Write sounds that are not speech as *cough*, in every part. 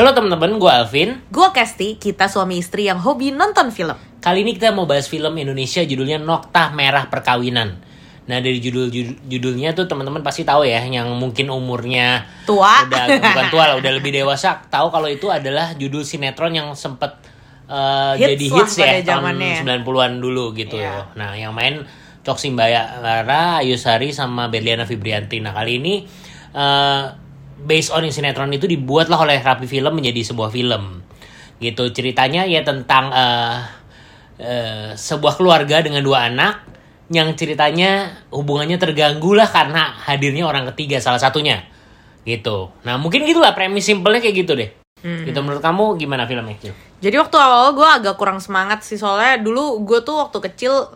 Halo teman-teman, gue Alvin. Gue Kesti, kita suami istri yang hobi nonton film. Kali ini kita mau bahas film Indonesia judulnya Noktah Merah Perkawinan. Nah dari judul judulnya tuh teman-teman pasti tahu ya, yang mungkin umurnya Tua. udah bukan tua lah, udah lebih dewasa, tahu kalau itu adalah judul sinetron yang sempet uh, Hits jadi hits ya tahun zamannya. 90-an dulu gitu. Iya. Nah yang main Cok Simbayara, Ayu Sari sama Berliana Fibrianti. Nah kali ini uh, based on sinetron itu dibuatlah oleh Rapi Film menjadi sebuah film. Gitu ceritanya ya tentang uh, uh, sebuah keluarga dengan dua anak yang ceritanya hubungannya terganggu lah karena hadirnya orang ketiga salah satunya. Gitu. Nah mungkin gitulah premis simpelnya kayak gitu deh. Gitu menurut kamu gimana filmnya? Jadi waktu awal gue agak kurang semangat sih soalnya dulu gue tuh waktu kecil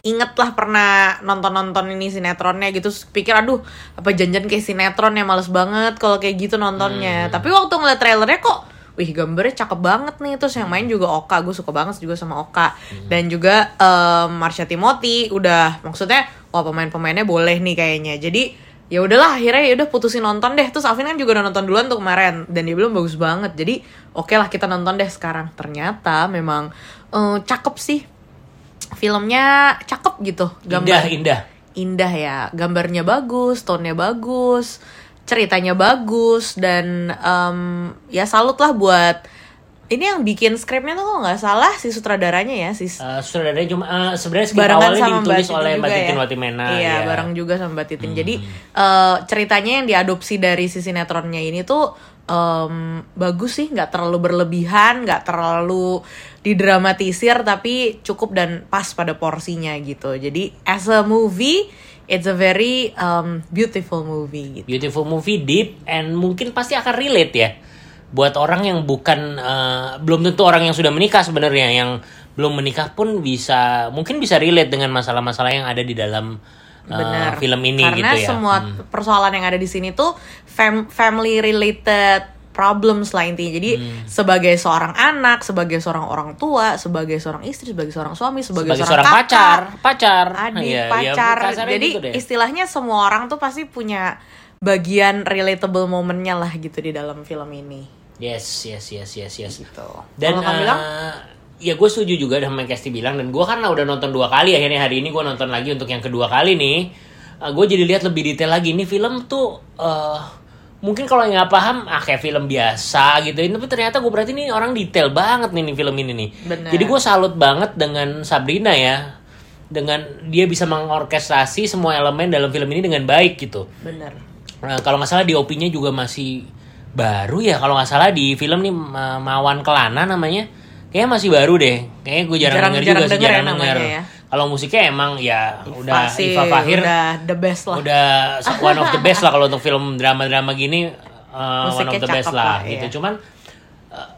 inget lah pernah nonton-nonton ini sinetronnya gitu Terus pikir aduh apa janjian kayak sinetron ya males banget kalau kayak gitu nontonnya. Tapi waktu ngeliat trailernya kok wih gambarnya cakep banget nih. Terus yang main juga Oka gue suka banget juga sama Oka. Dan juga em, Marsha Timothy udah maksudnya wah pemain-pemainnya boleh nih kayaknya. Jadi ya udahlah akhirnya ya udah putusin nonton deh. Terus Alvin kan juga udah nonton duluan tuh kemarin dan dia bilang bagus banget. Jadi oke lah kita nonton deh sekarang. Ternyata memang eh, cakep sih filmnya cakep gitu Indah, indah. indah ya gambarnya bagus tone-nya bagus ceritanya bagus dan em, ya salut lah buat ini yang bikin skripnya tuh kalau nggak salah si sutradaranya ya si Uh, sutradaranya cuma uh, sebenarnya skrip awalnya sama Mbak ditulis Titin oleh juga Mbak Titin ya. Watimena. Iya, ya. bareng juga sama Mbak Titin. Jadi eh, ceritanya yang diadopsi dari si sinetronnya ini tuh em, bagus sih, nggak terlalu berlebihan, nggak terlalu didramatisir, tapi cukup dan pas pada porsinya gitu. Jadi as a movie, it's a very um, beautiful movie gitu. Beautiful movie, deep, and mungkin pasti akan relate ya. Buat orang yang bukan, uh, belum tentu orang yang sudah menikah sebenarnya, yang belum menikah pun bisa, mungkin bisa relate dengan masalah-masalah yang ada di dalam uh, Benar. film ini Karena gitu ya. semua Hmm. persoalan yang ada di sini tuh fam- family related problems lah intinya. Jadi Hmm. sebagai seorang anak, sebagai seorang orang tua, sebagai seorang istri, sebagai seorang suami, sebagai, Sebagai seorang, seorang kakak, pacar, pacar, adik, iya, pacar. kasarnya Jadi gitu deh. istilahnya semua orang tuh pasti punya bagian relatable momennya lah gitu di dalam film ini. Yes, yes, yes, yes, yes. Gitu. Dan Kalau eh, bilang? Ya gue setuju juga dengan yang Kesti bilang dan gue karena udah nonton dua kali akhirnya hari ini gue nonton lagi untuk yang kedua kali nih gue jadi lihat lebih detail lagi. Ini film tuh eh, mungkin kalau yang nggak paham ah kayak film biasa gitu. Tapi ternyata gue berarti ini orang detail banget nih, nih film ini nih. Bener. jadi gue salut banget dengan Sabrina ya dengan dia bisa mengorkestrasi semua elemen dalam film ini dengan baik gitu. Bener. Nah, kalau nggak salah di nya juga masih baru ya. Kalau nggak salah di film nih Ma- Mawan Kelana namanya kayaknya masih baru deh kayaknya gue jarang, Jarang- denger jarang juga sih denger ya jarang denger ya. kalau musiknya emang ya udah Pasti Iva Fahir udah, udah the best lah. *laughs* one of the best lah kalau untuk film drama-drama gini uh, one of the best lah lah, gitu iya. cuman uh,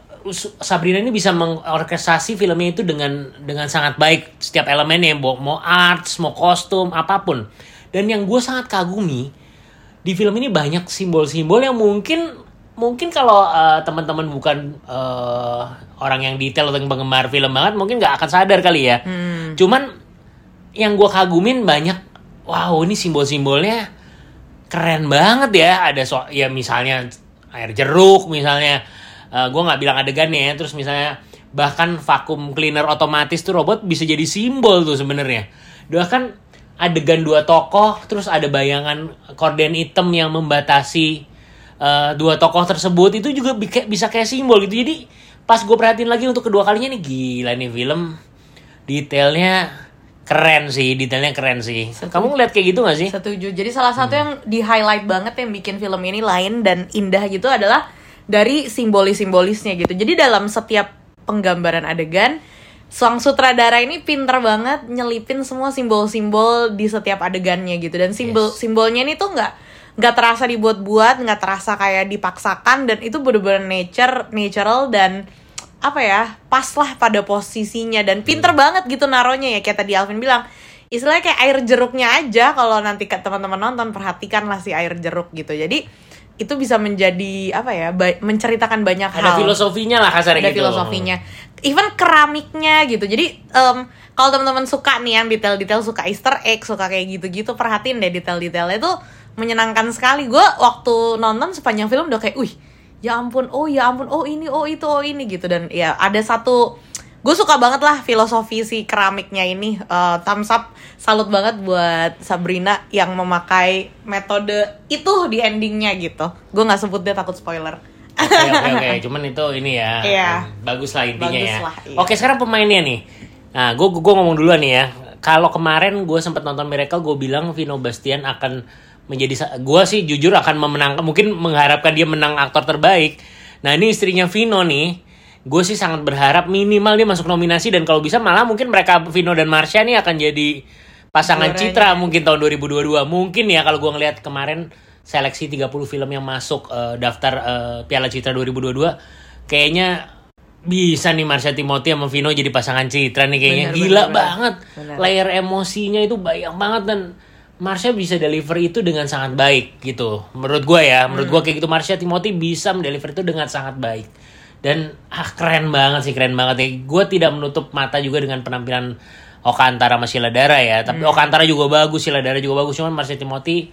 Sabrina ini bisa mengorkestrasi filmnya itu dengan dengan sangat baik setiap elemennya mau mau arts mau kostum apa pun dan yang gue sangat kagumi di film ini banyak simbol-simbol yang mungkin mungkin kalau uh, teman-teman bukan uh, orang yang detail atau yang penggemar film banget mungkin nggak akan sadar kali ya. Cuman yang gue kagumin banyak wow ini simbol-simbolnya keren banget ya. Ada so ya misalnya air jeruk misalnya gue nggak bilang adegannya ya terus misalnya bahkan vakum cleaner otomatis tuh robot bisa jadi simbol tuh sebenarnya. Bahkan adegan dua tokoh terus ada bayangan korden hitam yang membatasi eh, dua tokoh tersebut itu juga bi- bisa kayak simbol gitu. Jadi pas gue perhatiin lagi untuk kedua kalinya nih gila nih film. Detailnya keren sih detailnya keren sih. Kamu ngeliat kayak gitu gak sih? Setuju. Jadi salah satu yang di highlight banget yang bikin film ini lain dan indah gitu adalah dari simbolis-simbolisnya gitu. Jadi dalam setiap penggambaran adegan, sang sutradara ini pinter banget nyelipin semua simbol-simbol di setiap adegannya gitu. Dan simbol simbolnya ini tuh nggak nggak terasa dibuat-buat, nggak terasa kayak dipaksakan dan itu bener-bener nature, natural dan apa ya pas lah pada posisinya dan pinter banget gitu naronya ya kayak tadi Alvin bilang. Istilahnya kayak air jeruknya aja kalau nanti ke teman-teman nonton perhatikan lah si air jeruk gitu. Jadi itu bisa menjadi apa ya ba- menceritakan banyak ada hal. filosofinya lah kasarnya ada gitu. filosofinya. Even keramiknya gitu. Jadi em, kalau teman-teman suka nih yang detail-detail suka Easter egg suka kayak gitu-gitu perhatiin deh detail-detailnya tuh menyenangkan sekali gue waktu nonton sepanjang film udah kayak wih ya ampun oh ya ampun oh ini oh itu oh ini gitu dan ya ada satu gue suka banget lah filosofi si keramiknya ini Eh, thumbs up salut banget buat Sabrina yang memakai metode itu di endingnya gitu gue nggak sebut dia takut spoiler Oke oke oke, *laughs* cuman itu ini ya. Iya. Bagus lah intinya Bagus ya. lah, iya. Oke sekarang pemainnya nih. Nah, gue gue ngomong duluan nih ya. Kalau kemarin gue sempat nonton Miracle, gue bilang Vino Bastian akan menjadi gue sih jujur akan memenangkan mungkin mengharapkan dia menang aktor terbaik. Nah ini istrinya Vino nih. Gue sih sangat berharap minimal dia masuk nominasi dan kalau bisa malah mungkin mereka Vino dan Marsha nih akan jadi pasangan Juaranya. citra mungkin tahun 2022 mungkin ya kalau gue ngelihat kemarin seleksi 30 film yang masuk eh, daftar eh, Piala Citra 2022 kayaknya bisa nih Marsha Timothy sama Vino jadi pasangan citra nih kayaknya Bener, gila bener. banget Bener. layer emosinya itu banyak banget dan Marsha bisa deliver itu dengan sangat baik gitu. Menurut gue ya menurut Hmm. gue kayak gitu. Marsha Timothy bisa mendeliver itu dengan sangat baik. Dan ah keren banget sih keren banget ya. Gue tidak menutup mata juga dengan penampilan Oka Antara sama Sheila Dara ya. Tapi Hmm. Oka Antara juga bagus Sheila Dara juga bagus. Cuman Marsha Timothy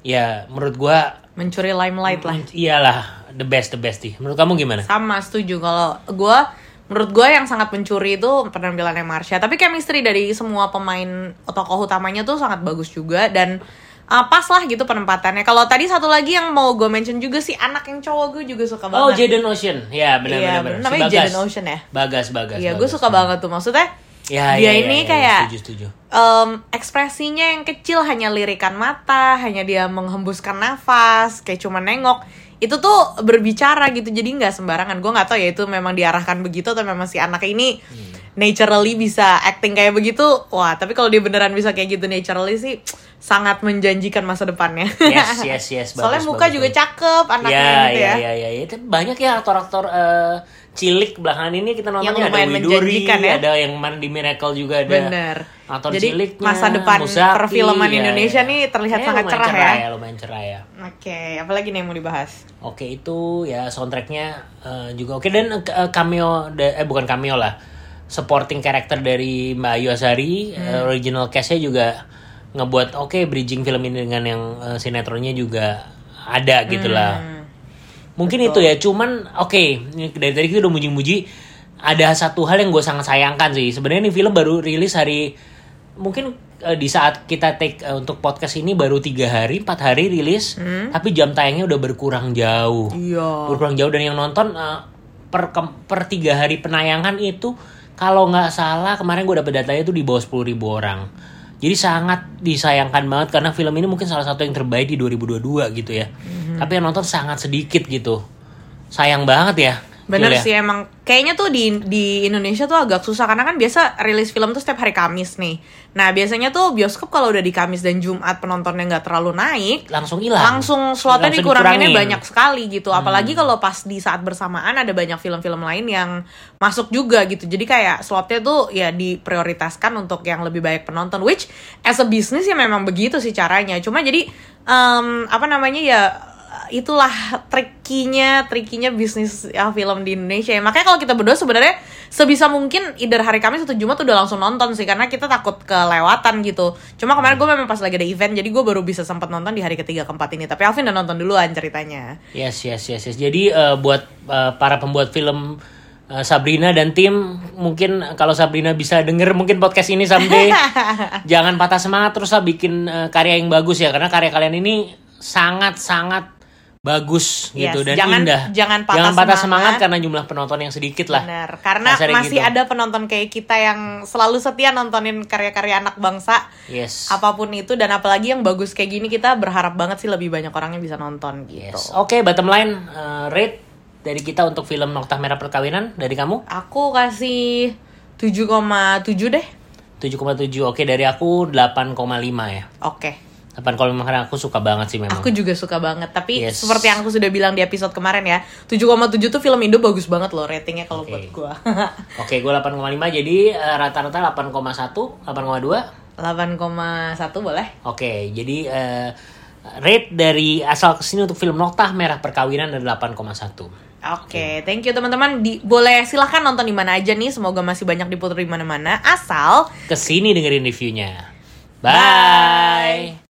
ya menurut gue mencuri limelight lah. iyalah the best the best sih. Menurut kamu gimana? Sama setuju. Kalau gue menurut gue yang sangat mencuri itu penampilannya Marsha tapi chemistry dari semua pemain tokoh utamanya tuh sangat bagus juga dan uh, pas lah gitu penempatannya kalau tadi satu lagi yang mau gue mention juga sih anak yang cowok gue juga suka Oh, banget Jaden Ocean. Ya, benar benar benar. namanya Si. Jaden Ocean ya? Bagas, Bagas. iya gue suka banget tuh maksudnya Ya, dia ya, ini ya, ya, kayak setuju, setuju. em, ekspresinya yang kecil hanya lirikan mata, hanya dia menghembuskan nafas, kayak cuma nengok. Itu tuh berbicara gitu, jadi nggak sembarangan. Gue nggak tahu ya itu memang diarahkan begitu atau memang si anak ini Hmm. naturally bisa acting kayak begitu. Wah, tapi kalau dia beneran bisa kayak gitu naturally sih sangat menjanjikan masa depannya. Yes, *laughs* yes, yes. Bagus, Soalnya muka bagus, juga bagus. cakep anaknya Ya, gitu ya, ya. ya, ya. Itu Banyak ya aktor-aktor eh, cilik belakangan ini kita nontonnya ada lumayan Widuri, ya. ada yang main di Miracle juga ada. Bener. Aktor Jadi ciliknya, masa depan Musaki, perfilman ya, Indonesia ya. nih terlihat Kayaknya sangat lumayan cerah ya. Lumayan cerah ya. Oke, apalagi nih yang mau dibahas? Oke itu ya soundtracknya eh, juga oke dan eh, cameo eh bukan cameo lah supporting karakter dari Mbak Ayu Azari eh, original castnya juga ngebuat oke bridging film ini dengan yang eh, sinetronnya juga ada gitu lah mungkin itu ya cuman oke ini dari tadi kita udah muji-muji ada satu hal yang gue sangat sayangkan sih. Sebenarnya ini film baru rilis hari mungkin eh, di saat kita take eh, untuk podcast ini baru tiga hari empat hari rilis tapi jam tayangnya udah berkurang jauh. Iya. berkurang jauh dan yang nonton eh, per per tiga hari penayangan itu kalau nggak salah kemarin gue dapet datanya itu di bawah 10.000 ribu orang. Jadi sangat disayangkan banget karena film ini mungkin salah satu yang terbaik di 2022 gitu ya tapi yang nonton sangat sedikit gitu sayang banget ya Bener ya? sih emang kayaknya tuh di di Indonesia tuh agak susah karena kan biasa rilis film tuh setiap hari Kamis nih. Nah biasanya tuh bioskop kalau udah di Kamis dan Jumat penontonnya nggak terlalu naik, langsung hilang langsung slotnya Langsung dikuranginnya dikurangin. Hmm. banyak sekali gitu. Apalagi kalau pas di saat bersamaan ada banyak film-film lain yang masuk juga gitu. Jadi kayak slotnya tuh ya diprioritaskan untuk yang lebih banyak penonton. Which as a business ya memang begitu sih caranya. Cuma jadi em, apa namanya ya itulah trikinya trikinya bisnis ya, film di Indonesia ya. makanya kalau kita berdua sebenarnya sebisa mungkin either hari Kamis atau Jumat udah langsung nonton sih karena kita takut kelewatan gitu cuma kemarin gue memang pas lagi ada event jadi gue baru bisa sempat nonton di hari ketiga keempat ini tapi Alvin udah nonton duluan ceritanya Yes, yes, yes, yes. Jadi eh, buat eh, para pembuat film eh, Sabrina dan tim, mungkin kalau Sabrina bisa denger mungkin podcast ini someday, *laughs* jangan patah semangat terus lah bikin eh, karya yang bagus ya, karena karya kalian ini sangat sangat bagus Yes, gitu dan jangan- indah. jangan patah semangat. semangat. karena jumlah penonton yang sedikit lah. Benar, karena Kasarnya masih gitu. ada penonton kayak kita yang selalu setia nontonin karya-karya anak bangsa Yes. apa pun itu dan apalagi yang bagus kayak gini kita berharap banget sih lebih banyak orang yang bisa nonton gitu. Yes. Oke, bottom line eh, rate dari kita untuk film Noktah Merah Perkawinan dari kamu Aku kasih 7,7 deh. 7,7. Oke, dari aku 8,5 ya. Oke. 8,5 karena aku suka banget sih memang. Aku juga suka banget. Tapi Yes. seperti yang aku sudah bilang di episode kemarin ya, 7,7 tuh film Indo bagus banget loh ratingnya kalau Oke. buat gua. *laughs* Oke, gue 8,5 jadi eh, rata-rata 8,1, 8,2. 8,1 boleh? Oke, jadi eh, rate dari asal ke sini untuk film Noktah Merah Perkawinan adalah 8,1. Oke, thank you teman-teman. Di, boleh silahkan nonton di mana aja nih. Semoga masih banyak diputar di mana-mana. Asal Ke sini dengerin reviewnya. Bye. Bye.